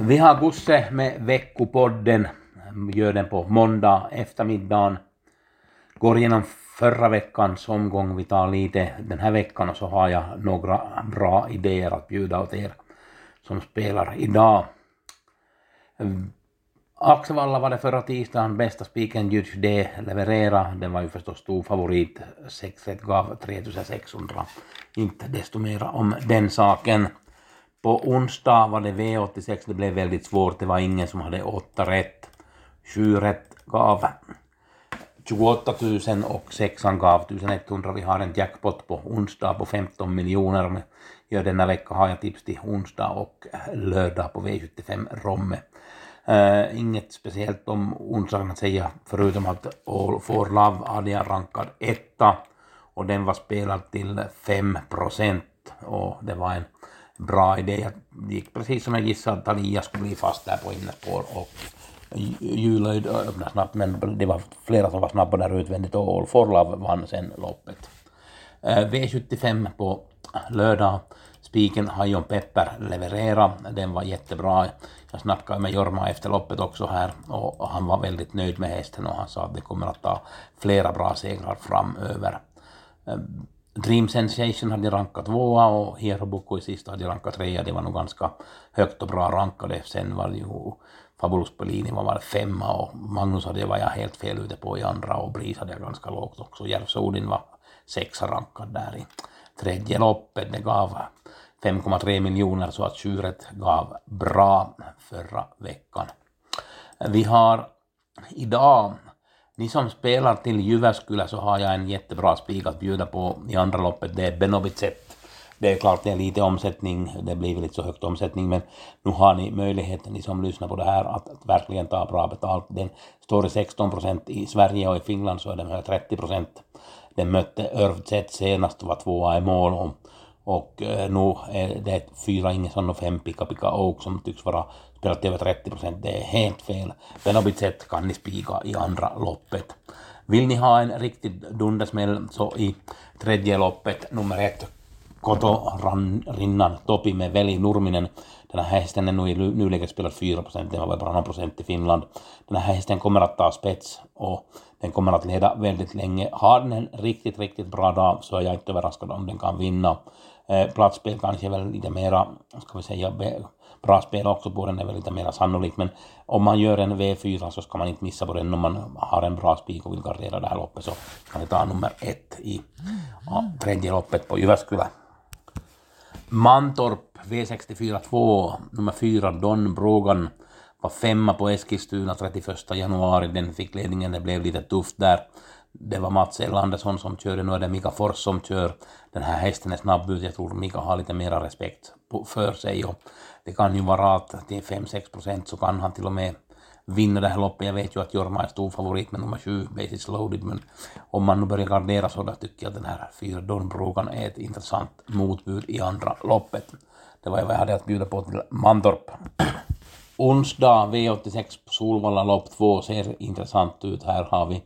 Vi har Gusse med veckopodden, gör den på måndag eftermiddagen. Går igenom förra veckans omgång, vi tar lite den här veckan och så har jag några bra idéer att bjuda åt er som spelar idag. Axevalla var det förra tisdagen, bästa spiken Judge D leverera. Den var ju förstås stor favorit, 6 gav 3600. Inte desto mera om den saken. På onsdag var det V86, det blev väldigt svårt, det var ingen som hade åtta rätt. Sju rätt gav 28 000 och sexan gav 1100. Vi har en jackpot på onsdag på 15 miljoner. Ja, denna vecka har jag tips till onsdag och lördag på V75 Romme. Uh, inget speciellt om onsdagen att säga förutom att All for Love hade jag rankad etta och den var spelad till 5 procent och det var en bra idé. Jag gick precis som jag gissade att Talia skulle bli fast där på innerspår och Julöjd öppnade snabbt men det var flera som var snabba där utvändigt och All for Love vann sen loppet. Eh, V75 på lördag. Spiken Hajon Pepper leverera. Den var jättebra. Jag snackade med Jorma efter loppet också här och han var väldigt nöjd med hästen och han sa att det kommer att ta flera bra segrar framöver. Eh, Dream Sensation hade rankat tvåa och Hero i sista hade rankat trea. Det var nog ganska högt och bra rankade. Sen var det ju Fabulous Pellini var bara femma och Magnus hade var jag helt fel ute på i andra och Bris hade jag ganska lågt också. Järvsodin var sexa rankad där i tredje loppet. Det gav 5,3 miljoner så att tjuret gav bra förra veckan. Vi har idag ni som spelar till Jyväskylä så har jag en jättebra spik att bjuda på i andra loppet. Det är Benovicet. Det är klart det är lite omsättning, det blir väl inte så högt omsättning, men nu har ni möjligheten, ni som lyssnar på det här, att, att verkligen ta bra betalt. Den står i 16 procent i Sverige och i Finland så är den här 30 procent. Den mötte Örvzet senast, var tvåa i mål och, och eh, nu eh, är det fyra Ingesson och fem Pika Pika Oak som tycks vara spelat över 30 procent. Det är helt fel. Benobicet kan ni spika i andra loppet. Vill ni ha en riktig dundersmäll så i tredje loppet, nummer ett, Kotorinnan Topi med Veli Nurminen. Den här hästen är nu i nuläget spelat 4 procent, den var bara någon procent i Finland. Den här hästen kommer att ta spets och den kommer att leda väldigt länge. Har den en riktigt, riktigt bra dag så är jag inte överraskad om den kan vinna. Eh, platsspel kanske väl lite mera, ska vi säga, bra spel också på den är väl lite mera sannolikt, men om man gör en V4 så ska man inte missa på den om man har en bra spik och vill gardera det här loppet så kan det ta nummer ett i ja, tredje loppet på Jyväskylä. Mantorp V64 2, nummer 4 Don Brogan var femma på Eskilstuna 31 januari, den fick ledningen, det blev lite tufft där det var Mats L. Andersson som körde, nu är det Mika Fors som kör. Den här hästen är snabb ut, jag tror Mika har lite mera respekt för sig och det kan ju vara att till 5-6 procent så kan han till och med vinna det här loppet. Jag vet ju att Jorma är stor favorit med nummer 7, Basis Loaded, men om man nu börjar gardera så då tycker jag att den här fyra Donbrogan är ett intressant motbud i andra loppet. Det var vad jag hade att bjuda på till Mantorp. Onsdag V86 på Solvalla lopp 2 ser intressant ut. Här har vi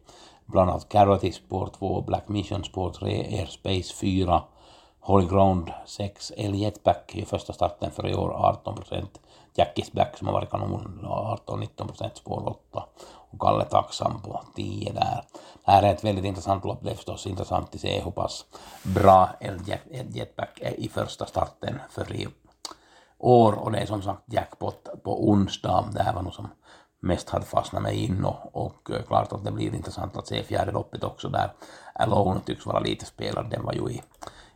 bland annat Carrotty spår 2, Black Mission spår 3, Airspace 4, Holy Ground 6, El Jetback i första starten för i år 18 procent, Jackis Black som har varit kanon 18-19 procent spår 8 och Kalle Taxan på 10 där. Det här är ett väldigt intressant lopp, det är förstås intressant att se hur pass bra Jetback är i första starten för i år. Och det är som sagt jackpot på onsdag. Det här var nog som mest hade fastnat mig in. Och, och eh, klart att det blir intressant att se fjärde loppet också där. Alone tycks vara lite spelad. Den var ju i,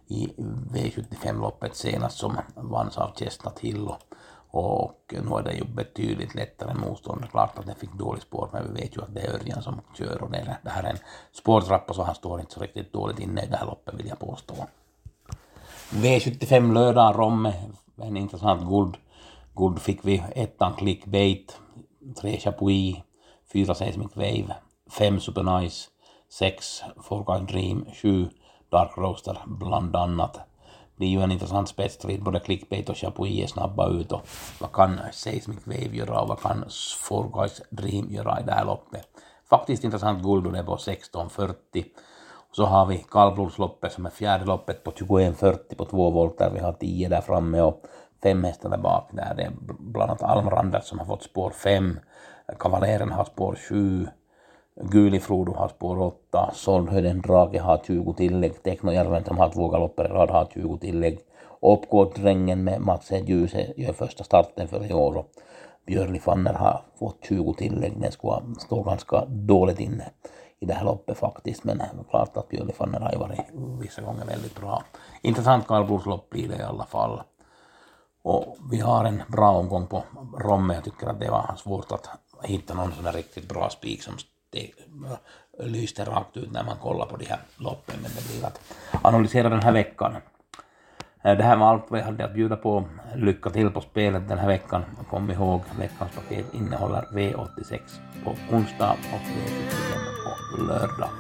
i V75-loppet senast som vanns av Chestnut Hill och, och nu är det ju betydligt lättare motstånd. Klart att den fick dålig spår, men vi vet ju att det är Örjan som kör och det, det här är en spårtrappa så han står inte så riktigt dåligt inne i det här loppet vill jag påstå. V75 lördag, Romme, en intressant guld. Guld fick vi. Ettan Clickbait, tre Chapuis, fyra Seismic Wave, fem Supernice, sex Folk Dream, sju Dark Roaster bland annat blir ju en intressant spetsstrid. Både Clickbait och Chapuis är snabba ut och vad kan Seismic Wave göra och vad kan Four Guys Dream göra i det här loppet. Faktiskt intressant guld och det är på 16.40. Så har vi kallblodsloppet som är fjärde loppet på 21.40 på två volter. Vi har 10 där framme och fem hästar där bak. Där det är bland annat Almrandert som har fått spår 5. Kavaleren har spår 7. Gulifrodo har spår 8, Soldhöjden Drake har 20 tillägg, Teknojärven som har två galopper i rad har 20 tillägg. Uppgårdsdrängen med Mats Ljuse gör första starten för i år och Björli Fanner har fått 20 tillägg. Den skulle stå ganska dåligt inne i det här loppet faktiskt, men klart att Björli Fanner har ju varit vissa gånger väldigt bra. Intressant kallblodslopp blir det i alla fall. Och vi har en bra omgång på Romme. Jag tycker att det var svårt att hitta någon sån där riktigt bra spik som det lyste rakt ut när man kollar på de här loppen, men det blir att analysera den här veckan. Det här var allt vad jag hade att bjuda på. Lycka till på spelet den här veckan. Kom ihåg, veckans paket innehåller V86 på onsdag och V75 på lördag.